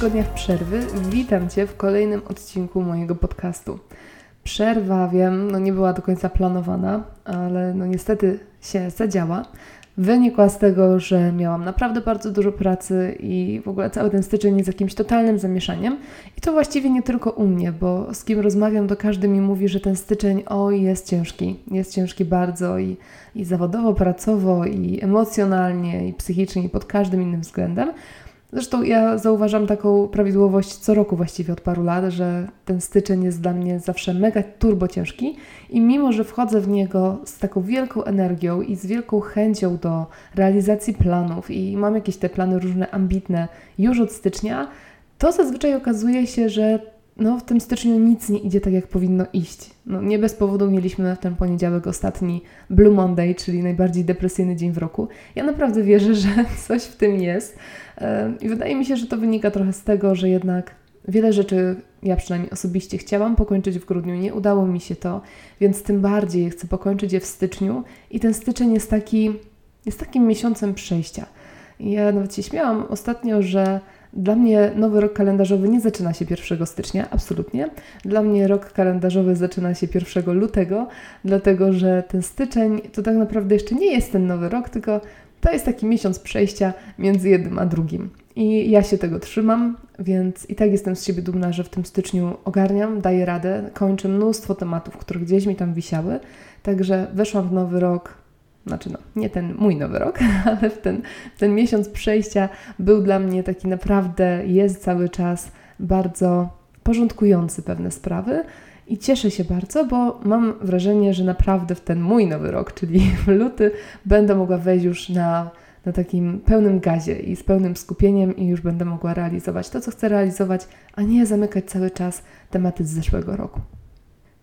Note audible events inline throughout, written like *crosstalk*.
tygodniach przerwy witam Cię w kolejnym odcinku mojego podcastu. Przerwa, wiem, no nie była do końca planowana, ale no niestety się zadziała. Wynikła z tego, że miałam naprawdę bardzo dużo pracy i w ogóle cały ten styczeń jest jakimś totalnym zamieszaniem. I to właściwie nie tylko u mnie, bo z kim rozmawiam, to każdy mi mówi, że ten styczeń, oj, jest ciężki. Jest ciężki bardzo i, i zawodowo, pracowo, i emocjonalnie, i psychicznie, i pod każdym innym względem. Zresztą ja zauważam taką prawidłowość co roku właściwie od paru lat, że ten styczeń jest dla mnie zawsze mega turbo ciężki i mimo, że wchodzę w niego z taką wielką energią i z wielką chęcią do realizacji planów i mam jakieś te plany różne ambitne już od stycznia, to zazwyczaj okazuje się, że no, w tym styczniu nic nie idzie tak, jak powinno iść. No, nie bez powodu mieliśmy w ten poniedziałek ostatni Blue Monday, czyli najbardziej depresyjny dzień w roku. Ja naprawdę wierzę, że *laughs* coś w tym jest. I wydaje mi się, że to wynika trochę z tego, że jednak wiele rzeczy, ja przynajmniej osobiście chciałam pokończyć w grudniu, nie udało mi się to, więc tym bardziej chcę pokończyć je w styczniu. I ten styczeń jest taki, jest takim miesiącem przejścia. Ja nawet się śmiałam ostatnio, że dla mnie nowy rok kalendarzowy nie zaczyna się 1 stycznia, absolutnie. Dla mnie rok kalendarzowy zaczyna się 1 lutego, dlatego że ten styczeń to tak naprawdę jeszcze nie jest ten nowy rok, tylko to jest taki miesiąc przejścia między jednym a drugim. I ja się tego trzymam, więc i tak jestem z siebie dumna, że w tym styczniu ogarniam, daję radę, kończę mnóstwo tematów, które gdzieś mi tam wisiały. Także weszłam w nowy rok znaczy no, nie ten mój nowy rok, *laughs* ale w ten, ten miesiąc przejścia był dla mnie taki naprawdę, jest cały czas bardzo porządkujący pewne sprawy i cieszę się bardzo, bo mam wrażenie, że naprawdę w ten mój nowy rok, czyli w luty, będę mogła wejść już na, na takim pełnym gazie i z pełnym skupieniem i już będę mogła realizować to, co chcę realizować, a nie zamykać cały czas tematy z zeszłego roku.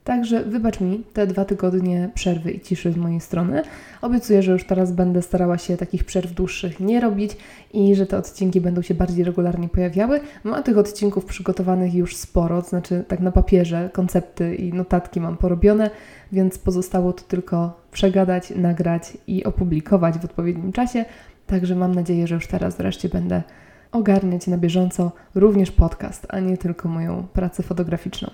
Także wybacz mi te dwa tygodnie przerwy i ciszy z mojej strony. Obiecuję, że już teraz będę starała się takich przerw dłuższych nie robić i że te odcinki będą się bardziej regularnie pojawiały. Mam tych odcinków przygotowanych już sporo, to znaczy tak na papierze, koncepty i notatki mam porobione, więc pozostało to tylko przegadać, nagrać i opublikować w odpowiednim czasie. Także mam nadzieję, że już teraz wreszcie będę ogarniać na bieżąco również podcast, a nie tylko moją pracę fotograficzną.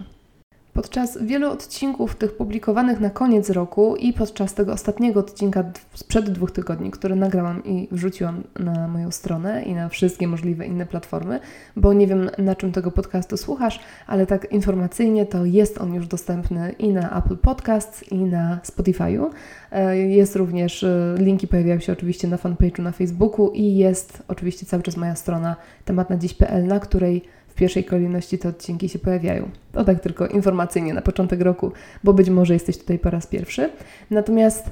Podczas wielu odcinków tych publikowanych na koniec roku i podczas tego ostatniego odcinka sprzed dwóch tygodni, który nagrałam i wrzuciłam na moją stronę i na wszystkie możliwe inne platformy, bo nie wiem na czym tego podcastu słuchasz, ale tak informacyjnie to jest on już dostępny i na Apple Podcasts i na Spotify'u. E, jest również, e, linki pojawiają się oczywiście na fanpage'u na Facebooku i jest oczywiście cały czas moja strona tematnadziś.pl, na której w pierwszej kolejności te odcinki się pojawiają. To tak tylko informacyjnie na początek roku, bo być może jesteś tutaj po raz pierwszy. Natomiast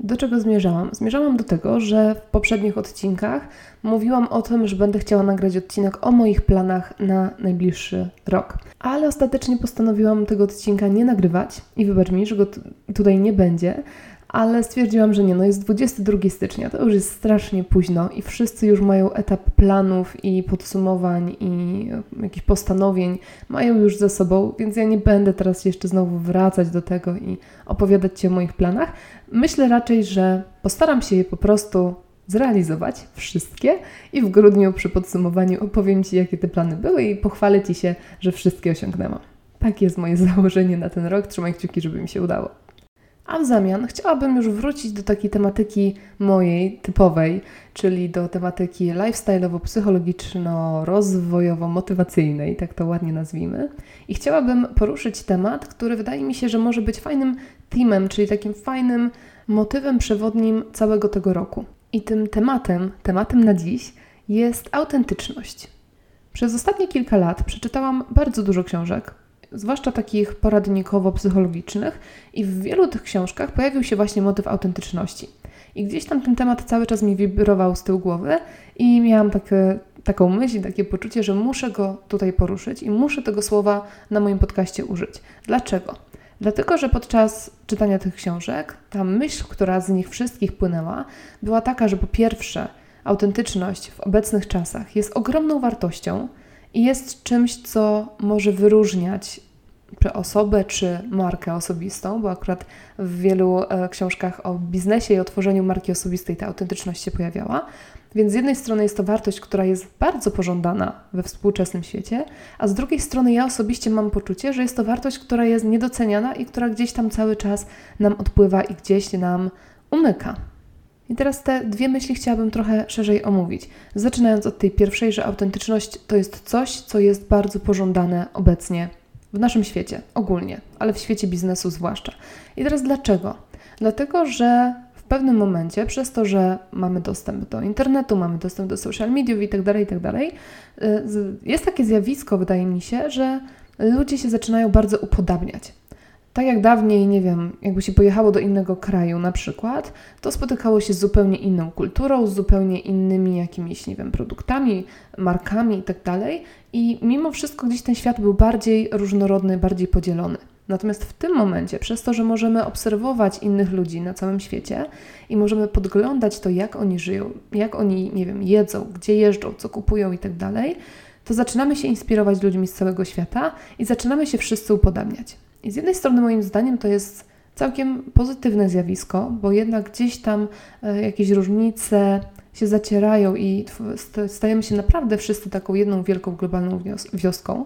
do czego zmierzałam? Zmierzałam do tego, że w poprzednich odcinkach mówiłam o tym, że będę chciała nagrać odcinek o moich planach na najbliższy rok. Ale ostatecznie postanowiłam tego odcinka nie nagrywać i wybacz mi, że go tutaj nie będzie, ale stwierdziłam, że nie, no jest 22 stycznia, to już jest strasznie późno i wszyscy już mają etap planów i podsumowań i jakichś postanowień, mają już ze sobą, więc ja nie będę teraz jeszcze znowu wracać do tego i opowiadać Ci o moich planach. Myślę raczej, że postaram się je po prostu zrealizować wszystkie i w grudniu przy podsumowaniu opowiem Ci, jakie te plany były i pochwalę Ci się, że wszystkie osiągnęłam. Tak jest moje *laughs* założenie na ten rok. Trzymaj kciuki, żeby mi się udało. A w zamian chciałabym już wrócić do takiej tematyki mojej, typowej, czyli do tematyki lifestyle'owo-psychologiczno-rozwojowo-motywacyjnej, tak to ładnie nazwijmy. I chciałabym poruszyć temat, który wydaje mi się, że może być fajnym teamem, czyli takim fajnym motywem przewodnim całego tego roku. I tym tematem, tematem na dziś jest autentyczność. Przez ostatnie kilka lat przeczytałam bardzo dużo książek, zwłaszcza takich poradnikowo-psychologicznych, i w wielu tych książkach pojawił się właśnie motyw autentyczności. I gdzieś tam ten temat cały czas mi wibrował z tyłu głowy i miałam takie, taką myśl, takie poczucie, że muszę go tutaj poruszyć i muszę tego słowa na moim podcaście użyć. Dlaczego? Dlatego, że podczas czytania tych książek ta myśl, która z nich wszystkich płynęła, była taka, że po pierwsze, autentyczność w obecnych czasach jest ogromną wartością, i jest czymś, co może wyróżniać osobę czy markę osobistą, bo akurat w wielu e, książkach o biznesie i o tworzeniu marki osobistej ta autentyczność się pojawiała. Więc z jednej strony jest to wartość, która jest bardzo pożądana we współczesnym świecie, a z drugiej strony ja osobiście mam poczucie, że jest to wartość, która jest niedoceniana i która gdzieś tam cały czas nam odpływa i gdzieś nam umyka. I teraz te dwie myśli chciałabym trochę szerzej omówić. Zaczynając od tej pierwszej, że autentyczność to jest coś, co jest bardzo pożądane obecnie w naszym świecie, ogólnie, ale w świecie biznesu zwłaszcza. I teraz dlaczego? Dlatego, że w pewnym momencie, przez to, że mamy dostęp do internetu, mamy dostęp do social mediów itd., tak itd., tak y, jest takie zjawisko, wydaje mi się, że ludzie się zaczynają bardzo upodabniać. Tak jak dawniej, nie wiem, jakby się pojechało do innego kraju na przykład, to spotykało się z zupełnie inną kulturą, z zupełnie innymi jakimiś, nie wiem, produktami, markami itd. Tak I mimo wszystko gdzieś ten świat był bardziej różnorodny, bardziej podzielony. Natomiast w tym momencie, przez to, że możemy obserwować innych ludzi na całym świecie i możemy podglądać to, jak oni żyją, jak oni, nie wiem, jedzą, gdzie jeżdżą, co kupują itd., to zaczynamy się inspirować ludźmi z całego świata i zaczynamy się wszyscy upodabniać. I z jednej strony, moim zdaniem, to jest całkiem pozytywne zjawisko, bo jednak gdzieś tam e, jakieś różnice się zacierają i stajemy się naprawdę wszyscy taką jedną wielką globalną wioską,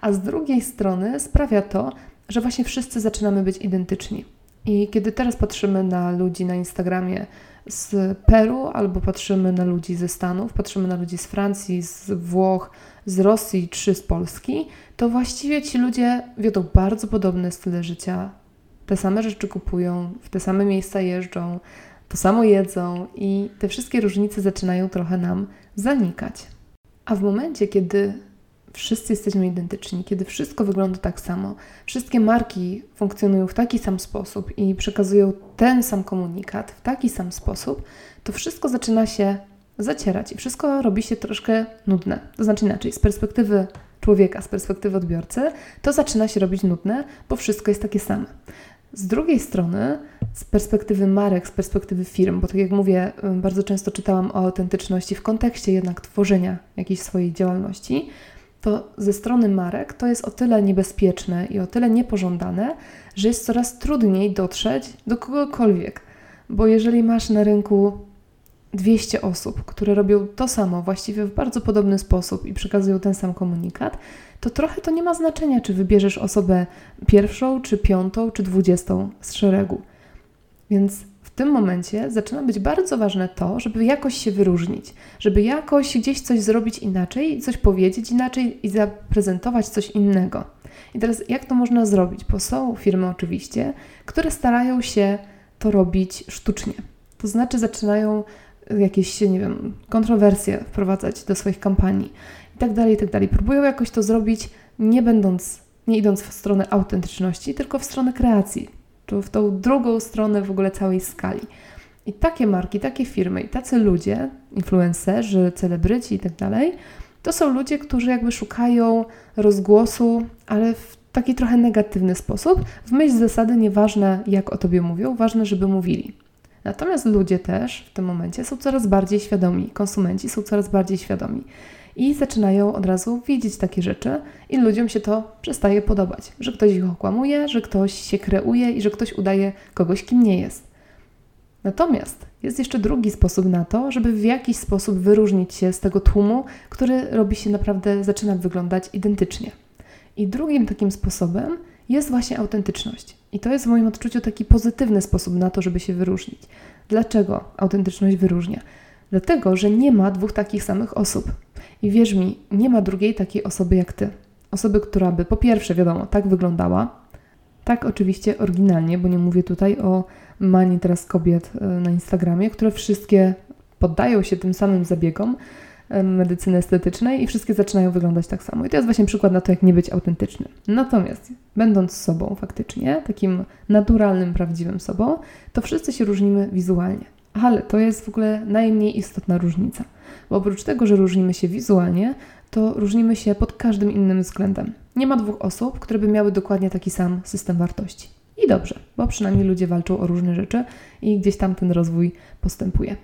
a z drugiej strony sprawia to, że właśnie wszyscy zaczynamy być identyczni. I kiedy teraz patrzymy na ludzi na Instagramie z Peru, albo patrzymy na ludzi ze Stanów, patrzymy na ludzi z Francji, z Włoch, z Rosji czy z Polski, to właściwie ci ludzie wiodą bardzo podobne style życia. Te same rzeczy kupują, w te same miejsca jeżdżą, to samo jedzą i te wszystkie różnice zaczynają trochę nam zanikać. A w momencie, kiedy wszyscy jesteśmy identyczni, kiedy wszystko wygląda tak samo, wszystkie marki funkcjonują w taki sam sposób i przekazują ten sam komunikat w taki sam sposób, to wszystko zaczyna się zacierać i wszystko robi się troszkę nudne. To znaczy inaczej, z perspektywy człowieka, z perspektywy odbiorcy, to zaczyna się robić nudne, bo wszystko jest takie same. Z drugiej strony, z perspektywy marek, z perspektywy firm, bo tak jak mówię, bardzo często czytałam o autentyczności w kontekście jednak tworzenia jakiejś swojej działalności, to ze strony marek to jest o tyle niebezpieczne i o tyle niepożądane, że jest coraz trudniej dotrzeć do kogokolwiek. Bo jeżeli masz na rynku 200 osób, które robią to samo, właściwie w bardzo podobny sposób i przekazują ten sam komunikat, to trochę to nie ma znaczenia, czy wybierzesz osobę pierwszą, czy piątą, czy dwudziestą z szeregu. Więc w tym momencie zaczyna być bardzo ważne to, żeby jakoś się wyróżnić, żeby jakoś gdzieś coś zrobić inaczej, coś powiedzieć inaczej i zaprezentować coś innego. I teraz jak to można zrobić? Bo są firmy oczywiście, które starają się to robić sztucznie. To znaczy zaczynają jakieś, nie wiem, kontrowersje wprowadzać do swoich kampanii i tak dalej, i tak dalej. Próbują jakoś to zrobić, nie będąc, nie idąc w stronę autentyczności, tylko w stronę kreacji, czy w tą drugą stronę w ogóle całej skali. I takie marki, takie firmy i tacy ludzie, influencerzy, celebryci i tak dalej, to są ludzie, którzy jakby szukają rozgłosu, ale w taki trochę negatywny sposób, w myśl zasady nieważne jak o tobie mówią, ważne, żeby mówili. Natomiast ludzie też w tym momencie są coraz bardziej świadomi, konsumenci są coraz bardziej świadomi i zaczynają od razu widzieć takie rzeczy i ludziom się to przestaje podobać, że ktoś ich okłamuje, że ktoś się kreuje i że ktoś udaje kogoś, kim nie jest. Natomiast jest jeszcze drugi sposób na to, żeby w jakiś sposób wyróżnić się z tego tłumu, który robi się naprawdę, zaczyna wyglądać identycznie. I drugim takim sposobem jest właśnie autentyczność. I to jest w moim odczuciu taki pozytywny sposób na to, żeby się wyróżnić. Dlaczego autentyczność wyróżnia? Dlatego, że nie ma dwóch takich samych osób. I wierz mi, nie ma drugiej takiej osoby jak ty. Osoby, która by po pierwsze, wiadomo, tak wyglądała, tak oczywiście oryginalnie, bo nie mówię tutaj o manii teraz kobiet e, na Instagramie, które wszystkie poddają się tym samym zabiegom, medycyny estetycznej i wszystkie zaczynają wyglądać tak samo. I to jest właśnie przykład na to, jak nie być autentycznym. Natomiast, będąc sobą faktycznie, takim naturalnym, prawdziwym sobą, to wszyscy się różnimy wizualnie. Ale to jest w ogóle najmniej istotna różnica. Bo oprócz tego, że różnimy się wizualnie, to różnimy się pod każdym innym względem. Nie ma dwóch osób, które by miały dokładnie taki sam system wartości. I dobrze, bo przynajmniej ludzie walczą o różne rzeczy i gdzieś tam ten rozwój postępuje.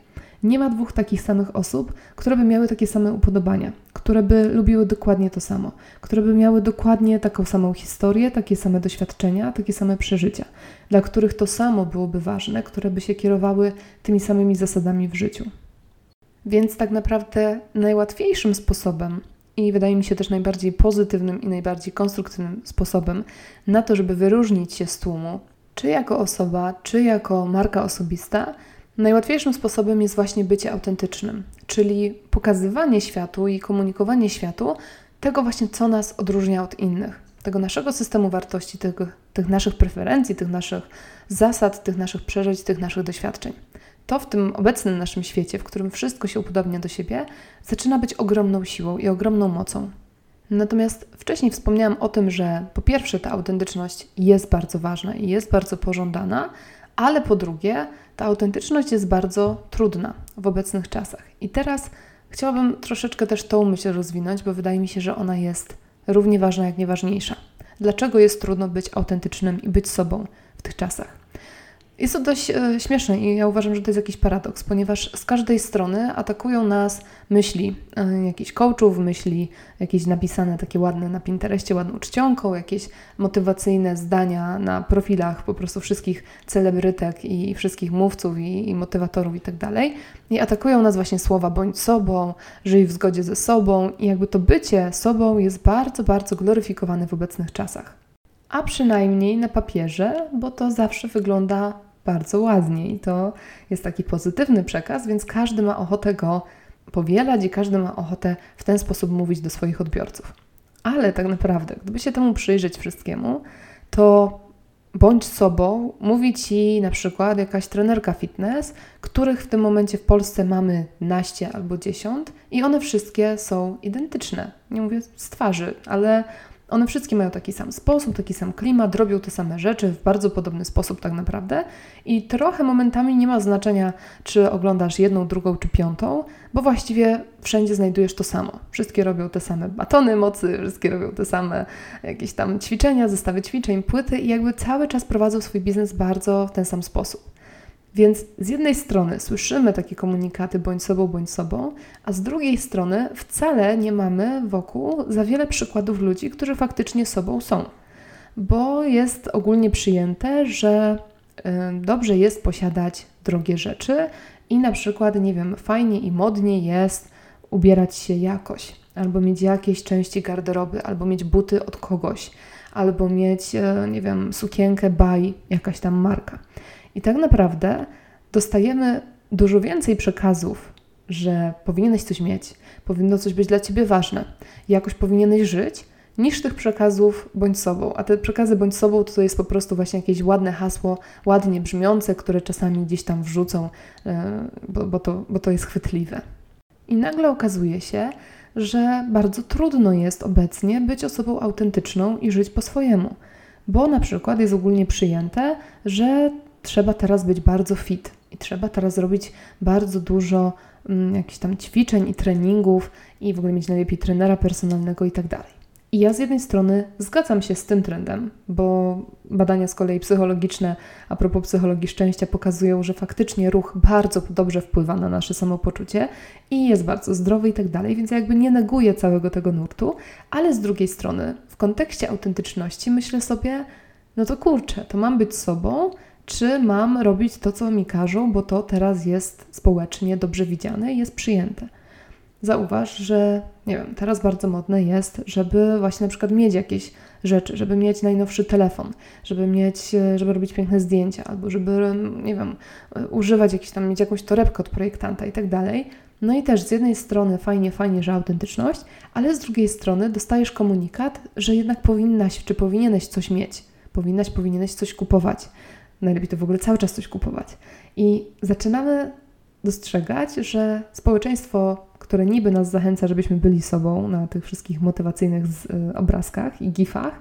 Nie ma dwóch takich samych osób, które by miały takie same upodobania, które by lubiły dokładnie to samo, które by miały dokładnie taką samą historię, takie same doświadczenia, takie same przeżycia, dla których to samo byłoby ważne, które by się kierowały tymi samymi zasadami w życiu. Więc tak naprawdę najłatwiejszym sposobem i wydaje mi się też najbardziej pozytywnym i najbardziej konstruktywnym sposobem na to, żeby wyróżnić się z tłumu, czy jako osoba, czy jako marka osobista, najłatwiejszym sposobem jest właśnie bycie autentycznym, czyli pokazywanie światu i komunikowanie światu tego właśnie, co nas odróżnia od innych, tego naszego systemu wartości, tych, tych naszych preferencji, tych naszych zasad, tych naszych przeżyć, tych naszych doświadczeń. To w tym obecnym naszym świecie, w którym wszystko się upodobnia do siebie, zaczyna być ogromną siłą i ogromną mocą. Natomiast wcześniej wspomniałam o tym, że po pierwsze ta autentyczność jest bardzo ważna i jest bardzo pożądana, ale po drugie ta autentyczność jest bardzo trudna w obecnych czasach. I teraz chciałabym troszeczkę też tą myśl rozwinąć, bo wydaje mi się, że ona jest równie ważna jak nieważniejsza. Dlaczego jest trudno być autentycznym i być sobą w tych czasach? Jest to dość e, śmieszne i ja uważam, że to jest jakiś paradoks, ponieważ z każdej strony atakują nas myśli e, jakichś coachów, myśli jakieś napisane takie ładne na Pinterestie, ładną czcionką, jakieś motywacyjne zdania na profilach po prostu wszystkich celebrytek i wszystkich mówców i, i motywatorów i tak dalej. I atakują nas właśnie słowa bądź sobą, żyj w zgodzie ze sobą i jakby to bycie sobą jest bardzo, bardzo gloryfikowane w obecnych czasach a przynajmniej na papierze, bo to zawsze wygląda bardzo ładnie i to jest taki pozytywny przekaz, więc każdy ma ochotę go powielać i każdy ma ochotę w ten sposób mówić do swoich odbiorców. Ale tak naprawdę, gdyby się temu przyjrzeć wszystkiemu, to bądź sobą, mówi ci na przykład jakaś trenerka fitness, których w tym momencie w Polsce mamy naście albo dziesiąt i one wszystkie są identyczne. Nie mówię z twarzy, ale one wszystkie mają taki sam sposób, taki sam klimat, robią te same rzeczy w bardzo podobny sposób tak naprawdę i trochę momentami nie ma znaczenia, czy oglądasz jedną, drugą czy piątą, bo właściwie wszędzie znajdujesz to samo. Wszystkie robią te same batony mocy, wszystkie robią te same jakieś tam ćwiczenia, zestawy ćwiczeń, płyty i jakby cały czas prowadzą swój biznes bardzo w ten sam sposób. Więc z jednej strony słyszymy takie komunikaty bądź sobą, bądź sobą, a z drugiej strony wcale nie mamy wokół za wiele przykładów ludzi, którzy faktycznie sobą są. Bo jest ogólnie przyjęte, że y, dobrze jest posiadać drogie rzeczy i na przykład, nie wiem, fajnie i modnie jest ubierać się jakoś, albo mieć jakieś części garderoby, albo mieć buty od kogoś, albo mieć, y, nie wiem, sukienkę by jakaś tam marka. I tak naprawdę dostajemy dużo więcej przekazów, że powinieneś coś mieć, powinno coś być dla ciebie ważne, jakoś powinieneś żyć, niż tych przekazów bądź sobą. A te przekazy bądź sobą to jest po prostu właśnie jakieś ładne hasło, ładnie brzmiące, które czasami gdzieś tam wrzucą, e, bo, bo, to, bo to jest chwytliwe. I nagle okazuje się, że bardzo trudno jest obecnie być osobą autentyczną i żyć po swojemu. Bo na przykład jest ogólnie przyjęte, że trzeba teraz być bardzo fit i trzeba teraz robić bardzo dużo mm, jakichś tam ćwiczeń i treningów i w ogóle mieć najlepiej trenera personalnego i tak dalej. I ja z jednej strony zgadzam się z tym trendem, bo badania z kolei psychologiczne, a propos psychologii szczęścia, pokazują, że faktycznie ruch bardzo dobrze wpływa na nasze samopoczucie i jest bardzo zdrowy i tak dalej, więc ja jakby nie neguję całego tego nurtu, ale z drugiej strony, w kontekście autentyczności myślę sobie, no to kurczę, to mam być sobą, czy mam robić to, co mi każą, bo to teraz jest społecznie dobrze widziane i jest przyjęte. Zauważ, że nie wiem, teraz bardzo modne jest, żeby właśnie na przykład mieć jakieś rzeczy, żeby mieć najnowszy telefon, żeby mieć, żeby robić piękne zdjęcia, albo żeby, nie wiem, używać jakiś tam, mieć jakąś torebkę od projektanta i tak dalej. No i też z jednej strony fajnie, fajnie, że autentyczność, ale z drugiej strony dostajesz komunikat, że jednak powinnaś, czy powinieneś coś mieć. Powinnaś, powinieneś coś kupować najlepiej to w ogóle cały czas coś kupować. I zaczynamy dostrzegać, że społeczeństwo, które niby nas zachęca, żebyśmy byli sobą na tych wszystkich motywacyjnych y, obrazkach i gifach,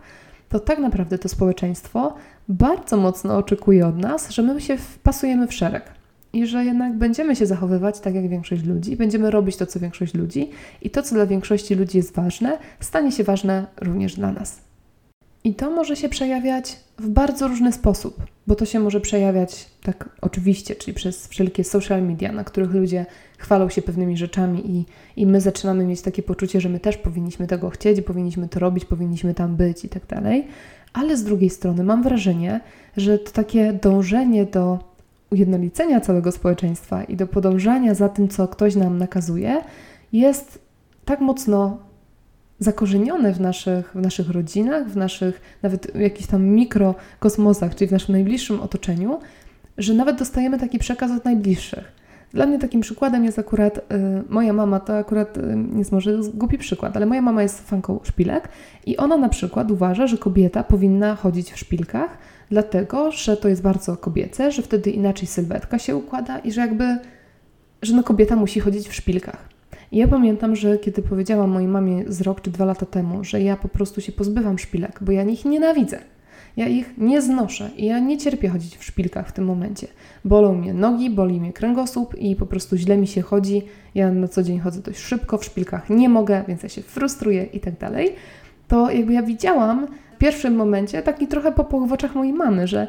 to tak naprawdę to społeczeństwo bardzo mocno oczekuje od nas, że my się wpasujemy w szereg i że jednak będziemy się zachowywać tak jak większość ludzi, będziemy robić to, co większość ludzi i to, co dla większości ludzi jest ważne, stanie się ważne również dla nas. I to może się przejawiać w bardzo różny sposób, bo to się może przejawiać tak oczywiście, czyli przez wszelkie social media, na których ludzie chwalą się pewnymi rzeczami i, i my zaczynamy mieć takie poczucie, że my też powinniśmy tego chcieć, powinniśmy to robić, powinniśmy tam być i tak dalej. Ale z drugiej strony mam wrażenie, że to takie dążenie do ujednolicenia całego społeczeństwa i do podążania za tym, co ktoś nam nakazuje, jest tak mocno zakorzenione w naszych, w naszych rodzinach, w naszych nawet jakichś tam mikrokosmosach, czyli w naszym najbliższym otoczeniu, że nawet dostajemy taki przekaz od najbliższych. Dla mnie takim przykładem jest akurat y, moja mama, to akurat y, jest może głupi przykład, ale moja mama jest fanką szpilek i ona na przykład uważa, że kobieta powinna chodzić w szpilkach, dlatego, że to jest bardzo kobiece, że wtedy inaczej sylwetka się układa i że jakby, że no kobieta musi chodzić w szpilkach. I ja pamiętam, że kiedy powiedziałam mojej mamie z rok czy dwa lata temu, że ja po prostu się pozbywam szpilek, bo ja nich nienawidzę. Ja ich nie znoszę i ja nie cierpię chodzić w szpilkach w tym momencie. Bolą mnie nogi, boli mnie kręgosłup i po prostu źle mi się chodzi. Ja na co dzień chodzę dość szybko, w szpilkach nie mogę, więc ja się frustruję i tak dalej. To jakby ja widziałam w pierwszym momencie taki trochę popłoch w oczach mojej mamy, że,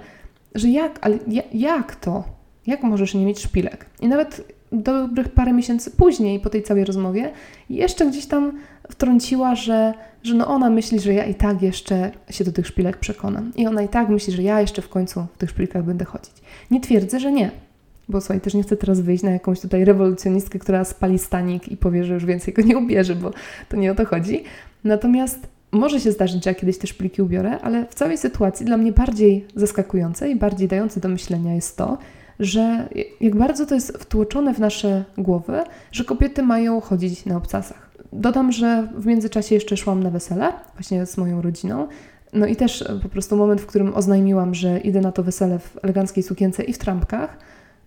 że jak, ale jak to? Jak możesz nie mieć szpilek? I nawet dobrych parę miesięcy później, po tej całej rozmowie, jeszcze gdzieś tam wtrąciła, że, że no ona myśli, że ja i tak jeszcze się do tych szpilek przekonam. I ona i tak myśli, że ja jeszcze w końcu w tych szpilkach będę chodzić. Nie twierdzę, że nie. Bo słuchaj, też nie chcę teraz wyjść na jakąś tutaj rewolucjonistkę, która spali stanik i powie, że już więcej go nie ubierze, bo to nie o to chodzi. Natomiast może się zdarzyć, że ja kiedyś te szpilki ubiorę, ale w całej sytuacji dla mnie bardziej zaskakujące i bardziej dające do myślenia jest to, że jak bardzo to jest wtłoczone w nasze głowy, że kobiety mają chodzić na obcasach. Dodam, że w międzyczasie jeszcze szłam na wesele, właśnie z moją rodziną. No i też po prostu moment, w którym oznajmiłam, że idę na to wesele w eleganckiej sukience i w trampkach,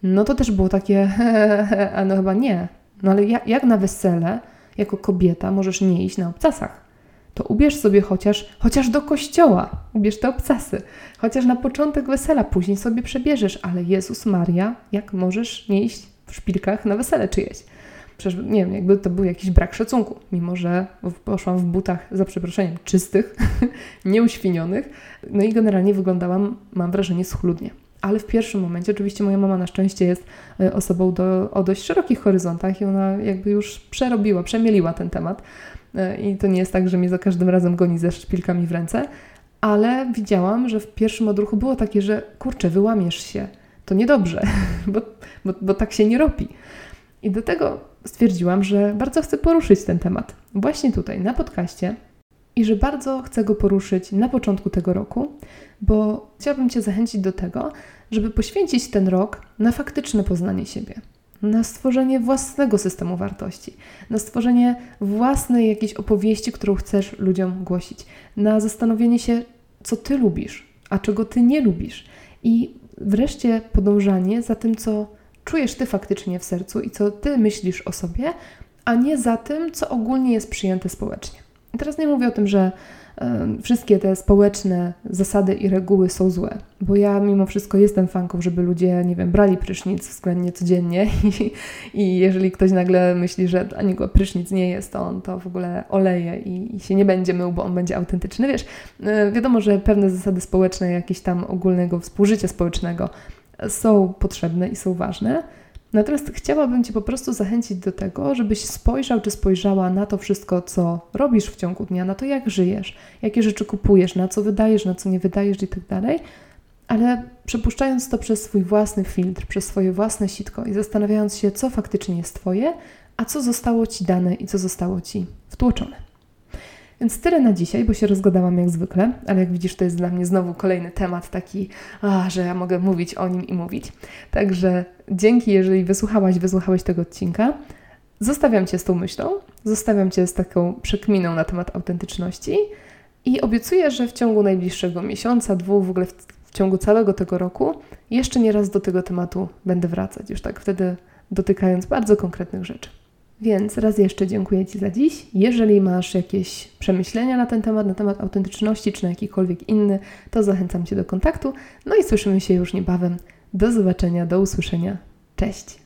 no to też było takie, *laughs* a no chyba nie. No ale jak, jak na wesele, jako kobieta, możesz nie iść na obcasach? To ubierz sobie chociaż, chociaż do kościoła, ubierz te obcasy, chociaż na początek wesela, później sobie przebierzesz, ale Jezus Maria, jak możesz nie iść w szpilkach na wesele czyjeś? Przecież nie wiem, jakby to był jakiś brak szacunku, mimo że poszłam w butach, za przeproszeniem, czystych, *laughs* nieuświnionych, no i generalnie wyglądałam, mam wrażenie, schludnie. Ale w pierwszym momencie, oczywiście moja mama na szczęście jest e, osobą do, o dość szerokich horyzontach i ona jakby już przerobiła, przemieliła ten temat. E, I to nie jest tak, że mnie za każdym razem goni ze szpilkami w ręce, ale widziałam, że w pierwszym odruchu było takie, że kurczę, wyłamiesz się, to niedobrze, *laughs* bo, bo, bo tak się nie robi. I do tego stwierdziłam, że bardzo chcę poruszyć ten temat. Właśnie tutaj na podcaście. I że bardzo chcę go poruszyć na początku tego roku, bo chciałabym Cię zachęcić do tego, żeby poświęcić ten rok na faktyczne poznanie siebie na stworzenie własnego systemu wartości, na stworzenie własnej jakiejś opowieści, którą chcesz ludziom głosić, na zastanowienie się, co ty lubisz, a czego ty nie lubisz. I wreszcie podążanie za tym, co czujesz ty faktycznie w sercu i co ty myślisz o sobie, a nie za tym, co ogólnie jest przyjęte społecznie. I teraz nie mówię o tym, że wszystkie te społeczne zasady i reguły są złe. Bo ja mimo wszystko jestem fanką, żeby ludzie, nie wiem, brali prysznic względnie codziennie *laughs* i, i jeżeli ktoś nagle myśli, że ani go prysznic nie jest, to on to w ogóle oleje i, i się nie będzie mył, bo on będzie autentyczny. Wiesz, e, wiadomo, że pewne zasady społeczne, jakieś tam ogólnego współżycia społecznego są potrzebne i są ważne, Natomiast chciałabym Cię po prostu zachęcić do tego, żebyś spojrzał czy spojrzała na to wszystko, co robisz w ciągu dnia, na to, jak żyjesz, jakie rzeczy kupujesz, na co wydajesz, na co nie wydajesz i tak dalej, ale przepuszczając to przez swój własny filtr, przez swoje własne sitko i zastanawiając się, co faktycznie jest Twoje, a co zostało Ci dane i co zostało Ci wtłoczone. Więc tyle na dzisiaj, bo się rozgadałam jak zwykle, ale jak widzisz, to jest dla mnie znowu kolejny temat taki, a, że ja mogę mówić o nim i mówić. Także dzięki, jeżeli wysłuchałaś, wysłuchałeś tego odcinka. Zostawiam Cię z tą myślą, zostawiam Cię z taką przekminą na temat autentyczności i obiecuję, że w ciągu najbliższego miesiąca, dwóch, w ogóle w, w ciągu całego tego roku, jeszcze nie raz do tego tematu będę wracać, już tak wtedy dotykając bardzo konkretnych rzeczy. Więc raz jeszcze dziękuję Ci za dziś. Jeżeli masz jakieś przemyślenia na ten temat, na temat autentyczności czy na jakikolwiek inny, to zachęcam Cię do kontaktu. No i słyszymy się już niebawem. Do zobaczenia, do usłyszenia. Cześć!